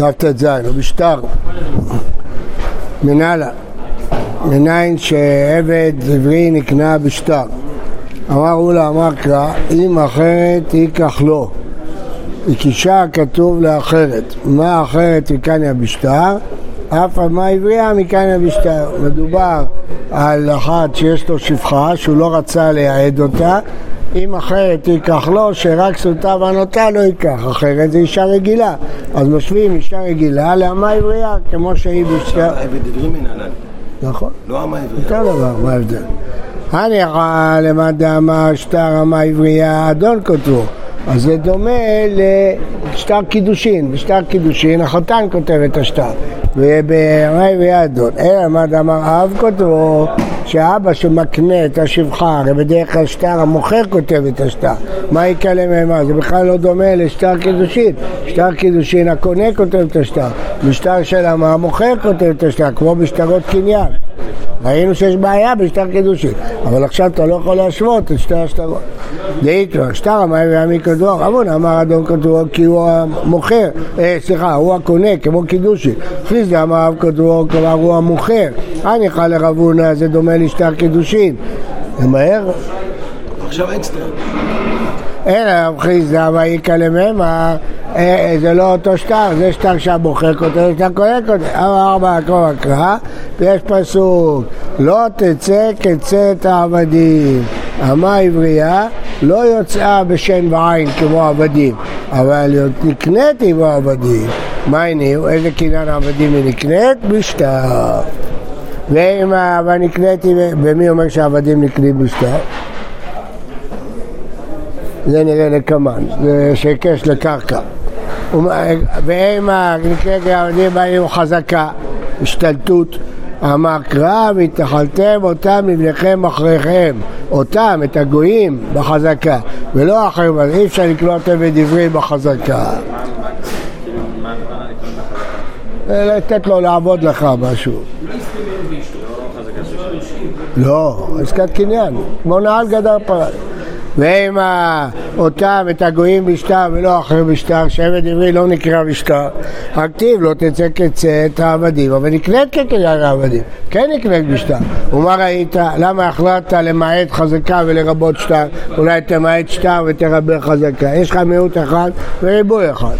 דף ט"ז, או בשטר, מנהלה, מניין שעבד עברי נקנה בשטר. אמר אולה אמר קרא, אם אחרת ייקח לו. הקישה כתוב לאחרת. מה אחרת יקניה בשטר? אף על מה עברייה מקניה בשטר. מדובר על אחת שיש לו שפחה שהוא לא רצה לייעד אותה אם אחרת ייקח לו, שרק סוטה וענותה לא ייקח, אחרת זה אישה רגילה. אז משווים אישה רגילה לאמה עברייה, כמו שהיא עברי מנהלן. נכון. לא אמה עברייה. אותו דבר, מה ההבדל? הניחא למד דאמר שטר אמה עברייה אדון כותבו אז זה דומה לשטר קידושין, בשטר קידושין החתן כותב את השטר ובאמה עברייה אדון אלא למד דאמר אב כותבו שהאבא שמקנה את השבחה, הרי בדרך כלל שטר המוכר כותב את השטר. מה יקרה למהמה? זה בכלל לא דומה לשטר קידושין. שטר קידושין הקונה כותב את השטר. בשטר של המוכר כותב את השטר כמו בשטרות קניין ראינו שיש בעיה בשטר קידושין, אבל עכשיו אתה לא יכול להשוות את שתי השטרות. דאיקרא, שטר המים וימי כדור, אבון אמר אדון כדור כי הוא המוכר, אה, סליחה, הוא הקונה כמו קידושין. חיסדא אמר אב כדור, כלומר הוא המוכר. הניחא לרבונה זה דומה לשטר קידושין. זה מהר? עכשיו אין סטר. אלא רב חיסדא ויקא לממה, אה, זה לא אותו שטר, זה שטר שהמוכר כותב, שטר קונה כותב. אמר ארבע עקרוב הקרא, ויש פסוק, לא תצא כצאת העבדים. אמה עברייה לא יוצאה בשן ועין כמו עבדים, אבל נקנית עם העבדים. מה הניעו? איזה קניין העבדים היא נקנית? בשטר. ואם אבל נקניתי, ומי אומר שהעבדים נקנים בשטר? זה נראה לקמן, זה שהיקש לקרקע. ואם נקראת העבדים היו חזקה, השתלטות, אמר קרא והתנחלתם אותם לבניכם אחריכם, אותם, את הגויים, בחזקה, ולא אחריהם, אז אי אפשר לקנות עבד עברי בחזקה. לתת לו לעבוד לך משהו. לא, עסקת קניין, כמו נעל גדר פרט. ואם אותם, את הגויים בשטר ולא אחר בשטר, שעבד עברי לא נקרא בשטר, הכתיב לא תצא כצאת העבדים, אבל נקנית כקניין העבדים, כן נקנית בשטר. ומה ראית? למה החלטת למעט חזקה ולרבות שטר? אולי תמעט שטר ותרבה חזקה. יש לך מיעוט אחד וריבוי אחד.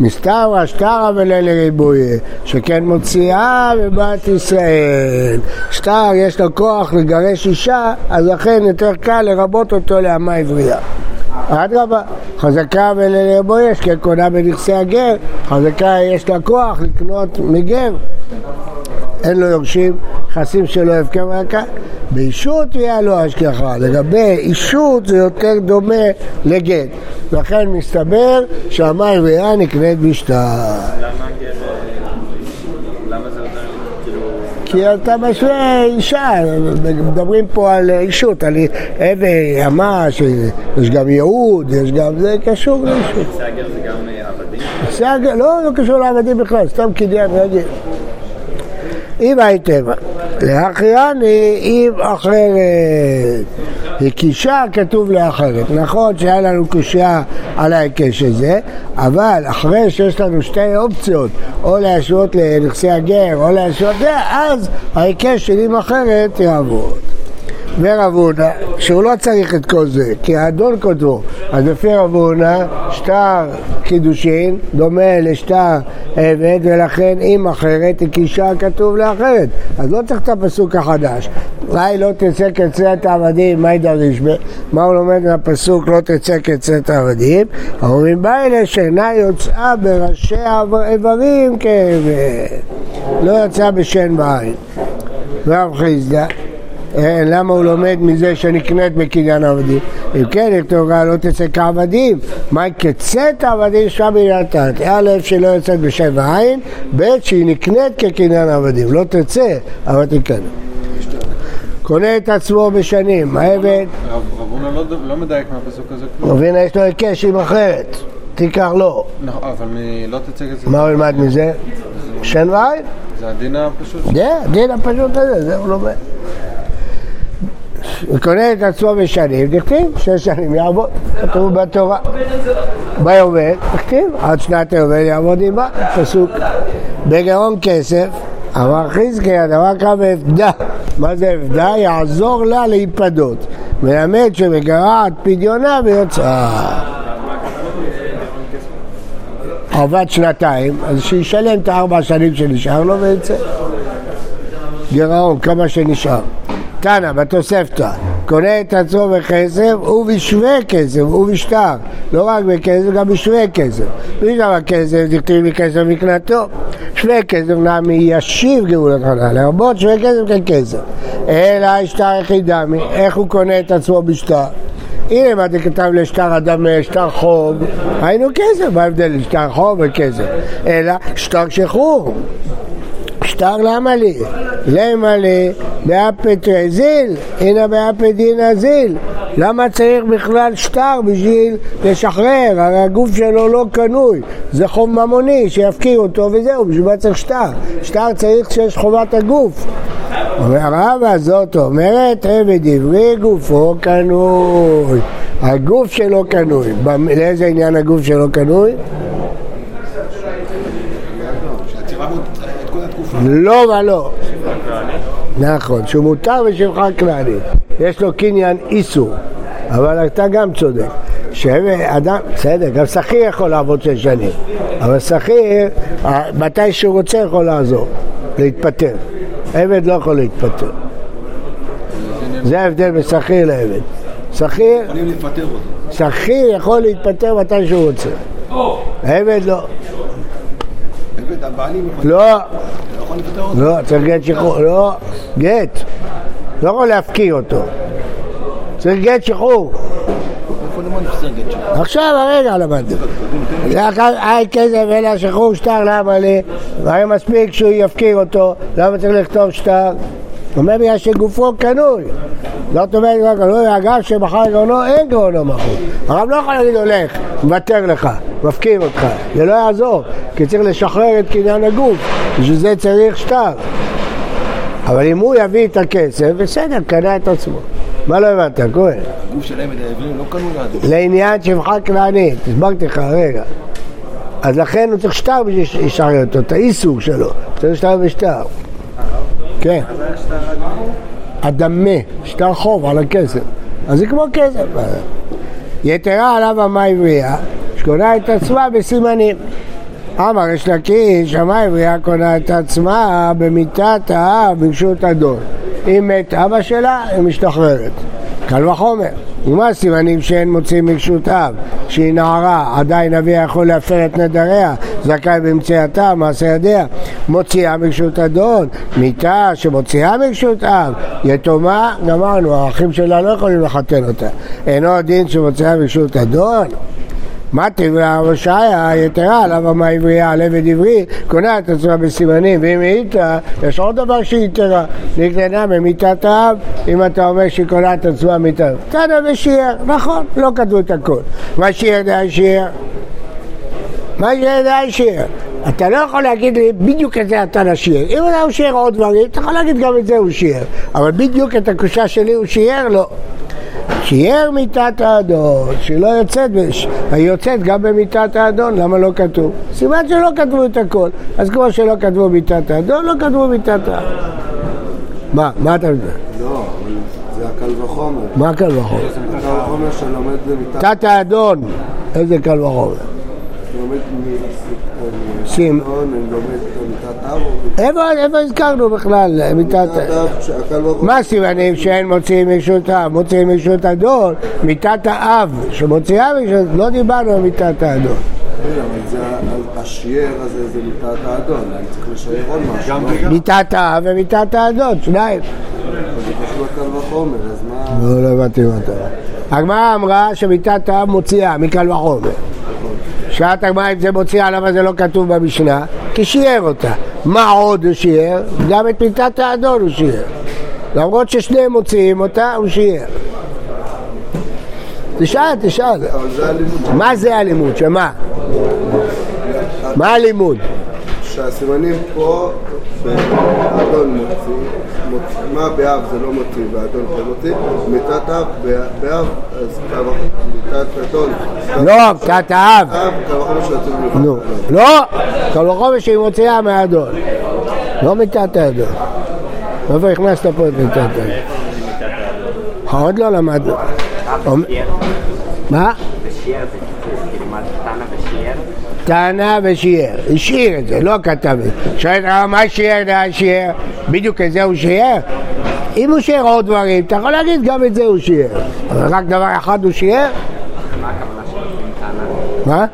מסתרא שטרא ולילה ריבוי, שכן מוציאה בבת ישראל. שטר יש לו כוח לגרש אישה, אז לכן יותר קל לרבות אותו לאמה עברייה. אדרבה, חזקה ולריבוי יש כקונה בנכסי הגר, חזקה יש לה כוח לקנות מגר. אין לו יורשים, נכסים שלו הפקר מלכה, באישות יהיה לו השגחה. לגבי אישות זה יותר דומה לגט. לכן מסתבר שהמים ויאה נקנית בשטר. כי אתה משווה אישה, מדברים פה על אישות, על עבד, אמה, יש גם ייעוד, יש גם, זה קשור לאישות. סגר זה גם עבדים? סגר, לא, לא קשור לעבדים בכלל, סתם קניין רגיל. אם הייתם להכירני אם אחרת. הקישה כתוב לאחרת. נכון שהיה לנו קושייה על ההיקש הזה, אבל אחרי שיש לנו שתי אופציות, או להשוות לנכסי הגר, או להשוות אז ההיקש של אם אחרת יעבוד. ורב הונא, שהוא לא צריך את כל זה, כי האדון כותבו, אז לפי רב הונא, שטר קידושין דומה לשטר עבד, ולכן אם אחרת, הקישה כתוב לאחרת, אז לא צריך את הפסוק החדש. אולי לא תצא כצאת העבדים, מה ידריש? מה הוא לומד מהפסוק לא תצא כצאת העבדים? אומרים באלה שאינה יוצאה בראשי האיברים כעבד, לא יצאה בשן בעין. רב חיסדא למה הוא לומד מזה שנקנית בקניין עבדים? אם כן, לכתוב לא תצא כעבדים. מה כצאת עבדים שם בעניין תת? א', שלא יוצאת בשבע עין, ב', שהיא נקנית כקניין עבדים. לא תצא, אבל תקנה. קונה את עצמו בשנים, העבד... רב הונא לא- לא מדייק מהפסוק הזה כלום. רבינה יש לו היקש עם אחרת, תיקח לו. נכון, אבל לא תצא כזה. מה הוא ילמד מזה? שן ועין? זה הדין הפשוט. זה, הדין הפשוט הזה, זה הוא לומד. וקונה את עצמו בשנים, דכתיב, שש שנים יעבוד, כתוב בתורה. ביובל, דכתיב, עד שנת היובל יעבוד עמה, פסוק. בגרון כסף, אמר חזקי, הדבר קרא באפדה. מה זה אבדה? יעזור לה להיפדות. מלמד שמגרעת פדיונה ויוצאה. עבד שנתיים, אז שישלם את הארבע שנים שנשאר לו ויצא. גירעון, כמה שנשאר. תנא, בתוספתא, קונה את עצמו בכסף ובשווה כסף ובשטר. לא רק בכסף, גם בשווה כסף. מי שם הכסף? דכתיב לי כסף מקנתו. שווה כסף נמי ישיב גאולת חנה, לרבות שווה כסף ככסף. אלא השטר יחידה, איך הוא קונה את עצמו בשטר? הנה מה זה כתב לשטר אדם שטר חוב, היינו כסף, מה ההבדל לשטר חוב וכסף? אלא שטר שחרור. שטר למה לי? למה לי? באפת זיל, הנה באפת דינא זיל. למה צריך בכלל שטר בשביל לשחרר? הרי הגוף שלו לא קנוי, זה חוב ממוני שיפקיר אותו וזהו, בשביל מה צריך שטר? שטר צריך כשיש חובת הגוף. והרבה זאת אומרת, עבד עברי גופו קנוי. הגוף שלו קנוי. לאיזה עניין הגוף שלו קנוי? לא ולא. נכון, שהוא מותר בשבחה כנעני. יש לו קניין איסור, אבל אתה גם צודק. שאדם, בסדר, גם שכיר יכול לעבוד שש שנים, אבל שכיר, מתי שהוא רוצה יכול לעזור, להתפטר. עבד לא יכול להתפטר. זה ההבדל בין שכיר לעבד. שכיר, שכיר יכול להתפטר מתי שהוא רוצה. עבד לא. לא. לא, צריך גט שחרור, לא, גט. לא יכול להפקיר אותו. צריך גט שחרור. עכשיו הרגע למדנו. היי כסף אלא שחרור שטר למה לי? והרי מספיק שהוא יפקיר אותו, למה צריך לכתוב שטר? הוא אומר בגלל שגופו קנוי. זאת אומרת, לא קנוי, אגב שמחר גאונו אין גאונו מחור. הרב לא יכול להגיד לו לך, מוותר לך, מפקיר אותך. זה לא יעזור, כי צריך לשחרר את קניין הגוף. בשביל זה צריך שטר. אבל אם הוא יביא את הכסף, בסדר, קנה את עצמו. מה לא הבנת, כהן? הגוף של עבד העברי לא קנו לידו. לעניין שבחה כנענית, הסברתי לך רגע. אז לכן הוא צריך שטר בשביל שישחרר אותו, את האיסור שלו, צריך שטר ושטר. כן. הדמה, שטר חוב על הכסף. אז זה כמו כסף. יתרה עליו המה עברייה, שקונה את עצמה בסימנים. אמר יש לקיש, המה עברייה קונה את עצמה במיטת האב ברשות אדון. אם מת אבא שלה, היא משתחררת. קל וחומר. ומה הסימנים שאין מוצאים מרשות אב? שהיא נערה, עדיין אביה יכול להפר את נדריה, זכאי במציאתה, מעשה ידיה. מוציאה מרשות אדון, מיתה שמוציאה מרשות אב, יתומה, גמרנו, האחים שלה לא יכולים לחתן אותה. אינו הדין שמוציאה מרשות אדון? מה תברא הושעיה יתרה עליו המה עברייה על עבד עברי קונה את עצמה בסימנים ואם איתה יש עוד דבר שהיא יתרה נקרנה ממיתת האב אם אתה אומר שהיא קונה את עצמה מיתת האב ושיער נכון לא כתבו את הכל מה שיער די שיער מה די שיער אתה לא יכול להגיד לי בדיוק את זה אתה נשיער אם הוא שיער עוד דברים אתה יכול להגיד גם את זה הוא שיער אבל בדיוק את הקושה שלי הוא שיער לא שיער מיתת האדון, שהיא לא יוצאת. היא יוצאת גם במיתת האדון, למה לא כתוב? סימן שלא כתבו את הכל, אז כמו שלא כתבו מיתת האדון, לא כתבו מיתת האדון. מה, מה אתה יודע? לא, זה הקל וחומר. מה קל וחומר? זה קל וחומר שלומד במיטת... מיתת האדון, איזה קל וחומר? לומד שים. איפה, הזכרנו בכלל מיתת... מיטת. מה הסימנים שאין מוציאים מרשות האב? מוציאים מרשות אדון, מיתת האב שמוציאה מרשות, לא דיברנו על מיתת האדון. כן, אבל זה ה- השיער הזה זה מיטת האדון, אני צריך לשער עוד משהו. לא? מיתת האב ומיתת האדון, שניים. לא, לא הבנתי מה אתה אומר. הגמרא אמרה שמיתת האב מוציאה מקל וחומר. שאלת הגמרא אם זה מוציאה, למה זה לא כתוב במשנה? כי שיער אותה. מה עוד הוא שיער? גם את מיתת האדון הוא שיער. למרות ששניהם מוציאים אותה, הוא שיער. תשאל, תשאל. מה זה הלימוד? שמה? מה הלימוד? שהסימנים פה, באדון מוציא, מה באב זה לא מוציא ואדון כן מוציא, מיתת אב, באב, אז אדון, לא, קטעת האב. נו, לא, קל וחומר שהיא מוציאה מהאדון. לא מיתת האדון. איפה הכנסת פה את מיתת האדון? עוד לא למדנו. מה? טענה ושיער, השאיר את זה, לא כתב את זה. שואלת הרב, מה שיער זה השיער? בדיוק את זה הוא שיער? אם הוא שיער עוד דברים, אתה יכול להגיד גם את זה הוא שיער. אבל רק דבר אחד הוא שיער? מה הכוונה של תנא? מה?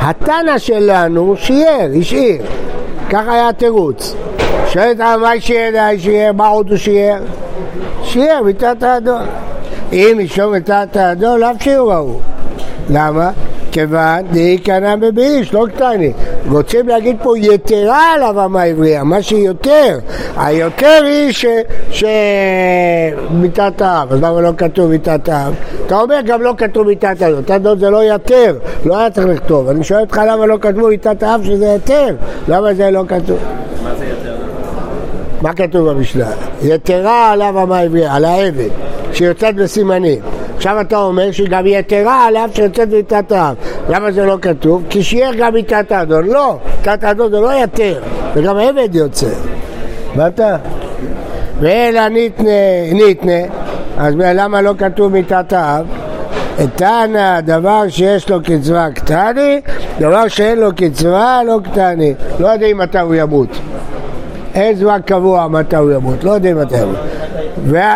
התנא שלנו שיער, השאיר. ככה היה התירוץ. שואלת הרב, מה שיער זה השיער? מה עוד הוא שיער? שיער, מיתת האדון. אם ישום מיתת האדון, לאו שיעור ההוא. למה? כיוון דהי קנה בביש, לא קטני. רוצים להגיד פה יתרה על הבמה העברייה, מה שיותר. היותר היא ש... ש... מיתת האב, אז למה לא כתוב מיתת האב? אתה אומר גם לא כתוב מיתת האב, מיתת האב זה לא יתר, לא היה צריך לכתוב. אני שואל אותך למה לא כתבו מיתת האב שזה יתר, למה זה לא כתוב? מה זה יותר? מה כתוב במשנה? יתרה עליו המה העברייה, על העבד, שיוצאת בסימנים. עכשיו אתה אומר שהיא גם יתרה עליו שיוצאת מיתת האב. למה זה לא כתוב? כי שיער גם מיתת האדון. לא, מיתת האדון זה לא יתר, וגם העבד יוצא. הבנת? ואלא ניתנה, ניתנה, אז למה לא כתוב מיתת האב? תנא, דבר שיש לו קצבה קטני, דבר שאין לו קצבה לא קטני. לא יודעים מתי הוא ימות. אין זמן קבוע מתי הוא ימות, לא יודעים מתי הוא ימות.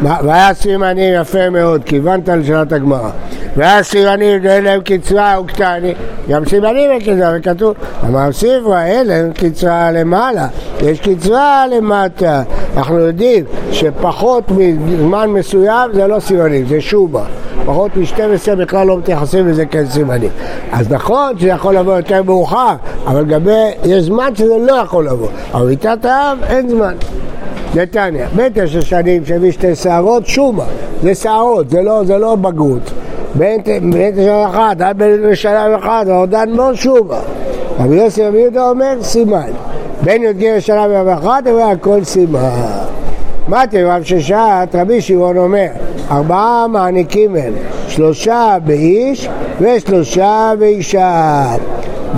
והיה סימנים יפה מאוד, כיוונת לשאלת הגמרא. והיה סימנים ואין להם קצבה או קטני, גם סימנים אין קצבה, וכתוב, אמר ספרא, אין להם קצבה למעלה, יש קצבה למטה. אנחנו יודעים שפחות מזמן מסוים זה לא סימנים, זה שובה. פחות מ-12 בכלל לא מתייחסים לזה כאל סימנים. אז נכון שזה יכול לבוא יותר מאוחר, אבל לגבי, יש זמן שזה לא יכול לבוא. אבל מיתת האב אין זמן. נתניה, בין תשע שנים שהביא שתי שערות, שומה, זה שערות, זה לא, זה לא בגרות. בין תשע אחת עד בין שנה אחת, עודן לא שומה. רבי יוסי רבי יהודה אומר סימן. בין י"ג לשנה ואחת, אומר הכל סימן. אתם רב ששת, רבי שמעון אומר, ארבעה מעניקים הם, שלושה באיש ושלושה באישה.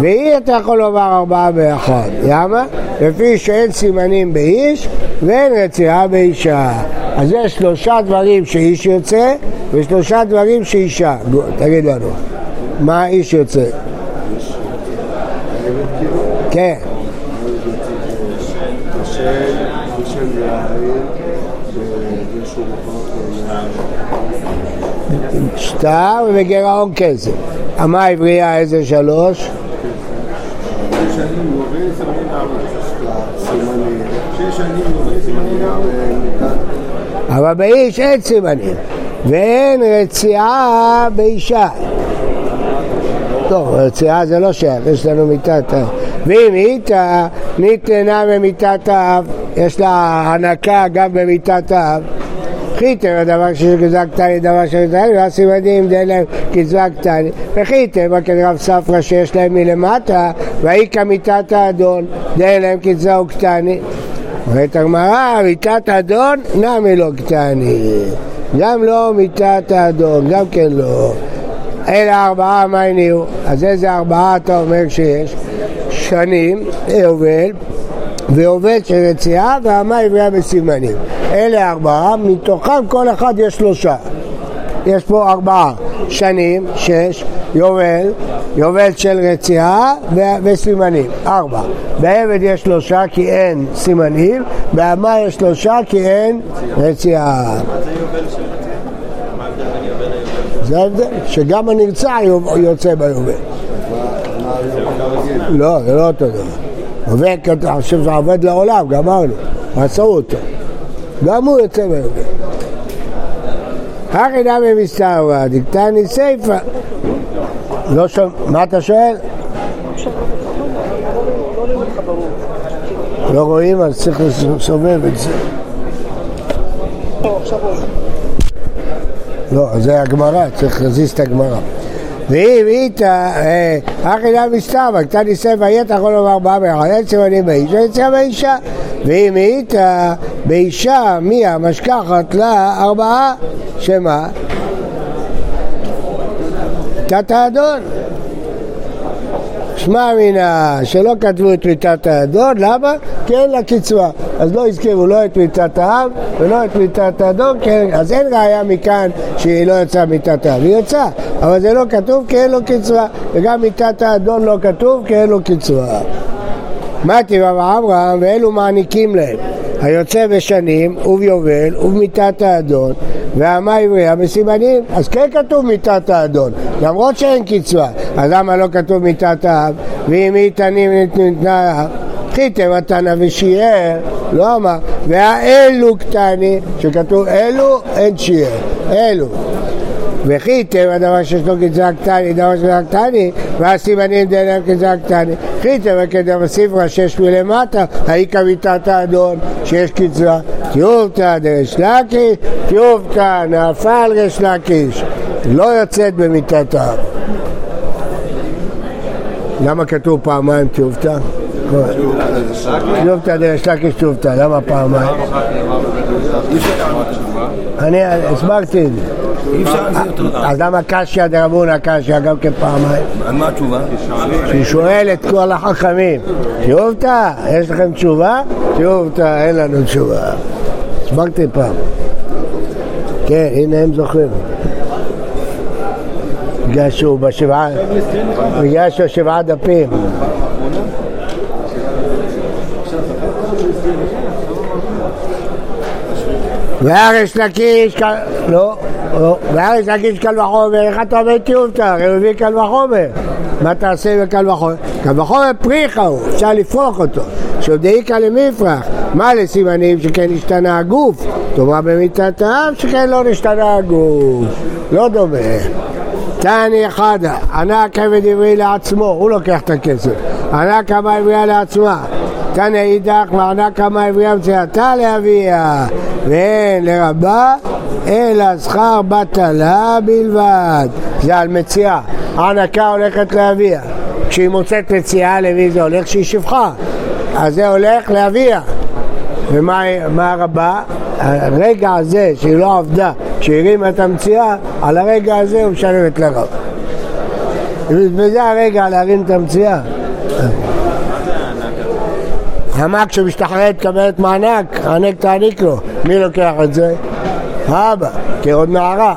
ואי אתה יכול לומר ארבעה באחד, למה? לפי שאין סימנים באיש ואין רציעה באישה. אז יש שלושה דברים שאיש יוצא ושלושה דברים שאישה. תגיד לנו, מה איש יוצא? כן. שטר ובגירעון כסף. המה העברייה איזה שלוש? אבל באיש אין סימנים, ואין רציעה באישה. טוב, רציעה זה לא שייך, יש לנו מיתת האב. ואם איתה ניתנה במיתת האב, יש לה הנקה גם במיתת האב. חיתם הדבר קצבה קטני, דבר קטני, והסימנים דין להם קצבה קטני. וחיתם, רק רב ספרא שיש להם מלמטה, והיא כמיתת האדון, דין להם קצבה וקטני. אומרת הגמרא, מיתת האדון, נמי לא קטני. גם לא מיתת האדון, גם כן לא. אלה ארבעה, מה הניעו? אז איזה ארבעה אתה אומר שיש? שנים, יובל, ועובד של רציעה, והמה עברייה בסימנים. אלה ארבעה, מתוכם כל אחד יש שלושה. יש פה ארבעה שנים, שש, יובל, יובל של רציעה ו- וסימנים, ארבע. בעבד יש שלושה כי אין סימנים, בהמה יש שלושה כי אין רציעה. זה ההבדל, שגם הנרצע יו- יוצא ביובל. לא, זה לא אותו דבר. עובד, אני חושב שזה עובד לעולם, גמרנו, עשו אותו. גם הוא יוצא ביובל. הכי נמי מסתערא, דקתני סיפא. לא שומע, מה אתה שואל? לא רואים, אז צריך לסובב את זה. לא, זה הגמרא, צריך להזיז את הגמרא. ואם איתה, אחי לה מסתבר, קטן ניסי ויית יכול לומר ביחד, אין סימנים באיש, סימנים באישה. ואם איתה באישה, מי המשכחת לה ארבעה, שמה? מיתת האדון. שמע מינה שלא כתבו את מיתת האדון, למה? כי אין לה קצבה. אז לא הזכירו לא את מיתת האב ולא את מיתת האדון, כן, אז אין ראיה מכאן שהיא לא יצאה מיתת האב. היא יצאה, אבל זה לא כתוב כי אין לו קצבה, וגם מיתת האדון לא כתוב כי אין לו קצבה. מה טבע ואברהם ואלו מעניקים להם היוצא בשנים וביובל ובמיתת האדון והמה עברייה בסימנים אז כן כתוב מיתת האדון למרות שאין קצבה אז למה לא כתוב מיתת האב ואם היא תנים ניתנה האב חיתם התנא ושיער לא אמר והאלו קטני שכתוב אלו אין שיער אלו וחיתם הדבר שיש לו גזרה קטני, דבר גזרה קטני, והסימנים דלם גזרה קטני. חיתם וכדי בספרה שש מלמטה, האיכא מיתת האדון שיש קצרה. טיובתא דרש לקיש, טיובתא נפל רש לקיש. לא יוצאת במיתת האב. למה כתוב פעמיים טיובתא? טיובתא דרש לקיש טיובתא, למה פעמיים? אני הסברתי את זה. אי אפשר אז למה קשיא דרבונה קשיא גם כן פעמיים? מה התשובה? שהוא שואל את כל החכמים, תיובתא, יש לכם תשובה? תיובתא, אין לנו תשובה. הסברתי פעם. כן, הנה הם זוכרים. בגלל שהוא בשבעה, בגלל שהוא שבעה דפים. והריש לקיש, לא, לא, והריש לקיש קל וחומר, איך אתה אומר טיובתא? רביעי קל וחומר. מה תעשה בקל וחומר? קל וחומר פריחה הוא, אפשר לפרוח אותו. שעודאיקה למפרח, מה לסימנים שכן השתנה הגוף? תאמר במיתת האב שכן לא נשתנה הגוף. לא דומה. תני חדה, ענה כבד עברי לעצמו, הוא לוקח את הכסף. ענה כמה עברייה לעצמה. תנא אידך וענה כמה עברייה מצייתה לאביה. ואין לרבה אלא שכר בטלה בלבד. זה על מציאה. הענקה הולכת לאביה. כשהיא מוצאת מציאה, למי זה הולך? שהיא שפחה. אז זה הולך לאביה. ומה מה הרבה? הרגע הזה שהיא לא עבדה, שהיא הרימה את המציאה, על הרגע הזה הוא משלם את לרב. וזה הרגע להרים את המציאה. המק כשמשתחררת מקבלת מענק, הענק תעניק לו. מי לוקח את זה? האבא, כעוד נערה.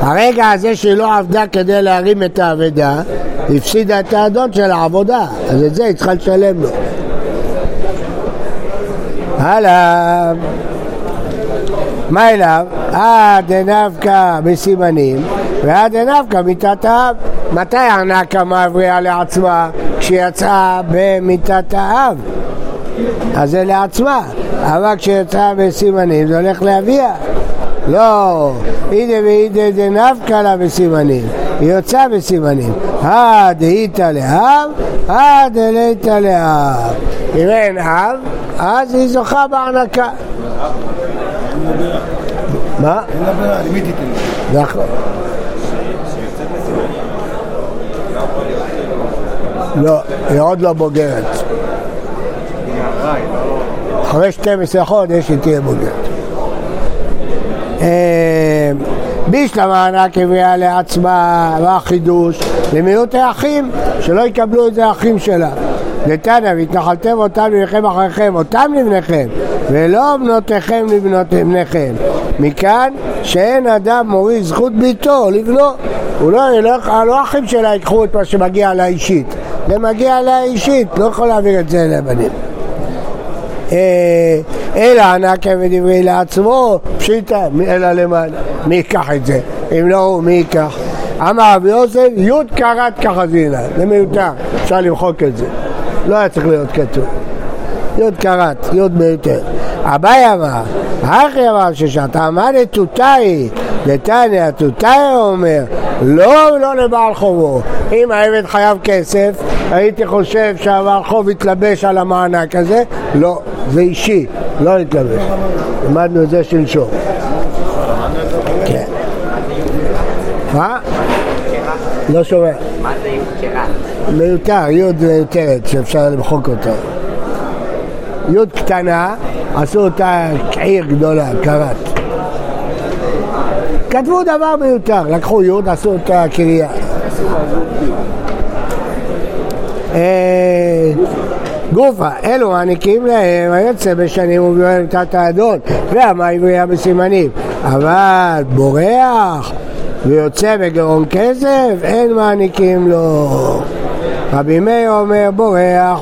הרגע הזה שהיא לא עבדה כדי להרים את האבדה, הפסידה את האדון של העבודה, אז את זה היא צריכה לשלם לו. הלאה. מה אליו? אה דנבקה בסימנים ואה דנבקה מיתת האב. מתי הענקה מבריאה לעצמה? כשיצאה במיתת האב. אז זה לעצמה, אבל כשיצאה בסימנים זה הולך לאביה. לא, אידה ואידה דנבקה לה בסימנים, היא יוצאה בסימנים. אה דהיתא לאב, אה דליתא לאב. אם אין אב, אז היא זוכה בהענקה. מה? אין לה ברירה, למי תיתן? נכון. לא, היא עוד לא בוגרת. אחרי 12 חודש היא תהיה בוגרת. אה, בישלמה מענק הביאה לעצמה והחידוש למיעוט האחים, שלא יקבלו את זה האחים שלה. נתניה, והתנחלתם אותם לבניכם אחריכם, אותם לבניכם, ולא בנותיכם לבנות בניכם. מכאן שאין אדם מוריד זכות ביתו לבנו. הוא לא ילך, לא האחים שלה ייקחו את מה שמגיע לה אישית. זה מגיע לה אישית, לא יכול להעביר את זה לבנים. אלא ענה כבד עברי לעצמו, פשיטא, אלא למעלה. מי ייקח את זה? אם לא מי ייקח? אמר רבי יוסף, י' קרת כחזינה, זה מיותר, אפשר למחוק את זה. לא היה צריך להיות כתוב. י' קרת, י' מיותר. אביי אמר, הכי אמר ששעת עמדת תותאי, נתניה תותאי אומר, לא לא לבעל חובו. אם העבד חייב כסף, הייתי חושב שהבעל חוב יתלבש על המענק הזה, לא, זה אישי. לא להתלבש. למדנו את זה שלשום. כן. מה? לא שומע. מה זה יוקרה? מיותר, יוד מיותרת שאפשר למחוק אותה. יוד קטנה, עשו אותה עיר גדולה, קרת. כתבו דבר מיותר, לקחו יוד, עשו אותה קרייה. גופה, אלו מעניקים להם היוצא בשנים וביום תת האדון והמים בריאה בסימנים. אבל בורח ויוצא בגרון כסף אין מעניקים לו. רבי מאיר אומר בורח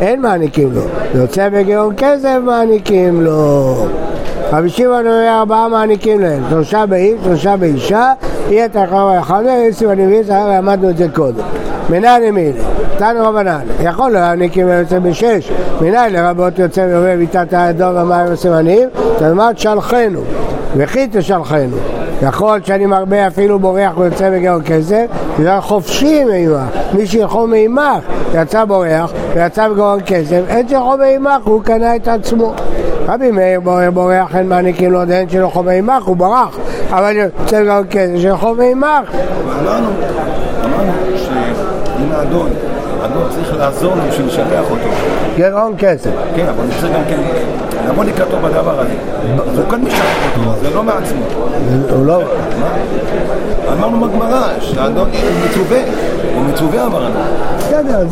אין מעניקים לו. יוצא בגרון כסף מעניקים לו. רבי שמעון אומר ארבעה מעניקים להם שלושה באיש, שלושה באישה יהיה תחרמה אחד למדנו את זה קודם מנהל ימין, תנו רבנן, יכול להעניק אם יוצא בשש, מנהל לרבות יוצא ואומר מיתת האדום והמים הסימנים, תלמד שלחנו, וכי תשלחנו. יכול שאני מרבה אפילו בורח ויוצא בגאו כסף, בגלל חופשי מעימך, מי שיכול מעימך יצא בורח ויצא בגאון כסף, אין שיכול מעימך, הוא קנה את עצמו. רבי מאיר בורח בורח, אין מעניקים לו דין שלא חוב מעימך, הוא ברח, אבל יוצא בגאון כסף שיכול מעימך. אמרנו, אמרנו שאם האדון, האדון צריך לעזור לו בשביל לשלח אותו. גרעון כסף. כן, אבל הוא צריך גם כן לבוא לקראתו בדבר הזה. אז הוא כאן משלח אותו, זה לא מעצמו. הוא לא... אמרנו בגמרא שהאדון הוא מצווה, הוא מצווה אמרנו. בסדר,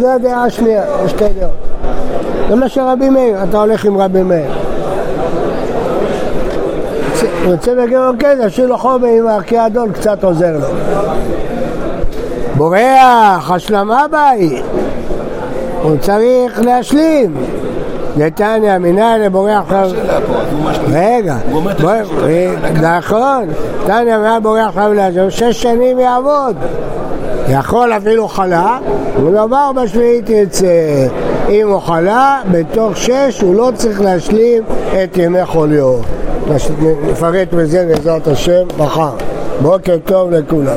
זה הדעה השנייה, שתי דעות. זה מה שרבי מאיר, אתה הולך עם רבי מאיר. יוצא בגרעון כסף, שיהיה לו חומר עם ערכי האדון, קצת עוזר לו. בורח, השלמה בית. הוא צריך להשלים. נתניה, מנהל לבורח. רגע, אה. נכון, נתניה מנהל בורח חב לעזוב, שש שנים יעבוד. יכול אפילו חלה, ודבר בשביעית יצא. אם הוא חלה, בתוך שש הוא לא צריך להשלים את ימי חוליו. נפרט בזה בעזרת השם מחר. בוקר טוב לכולם.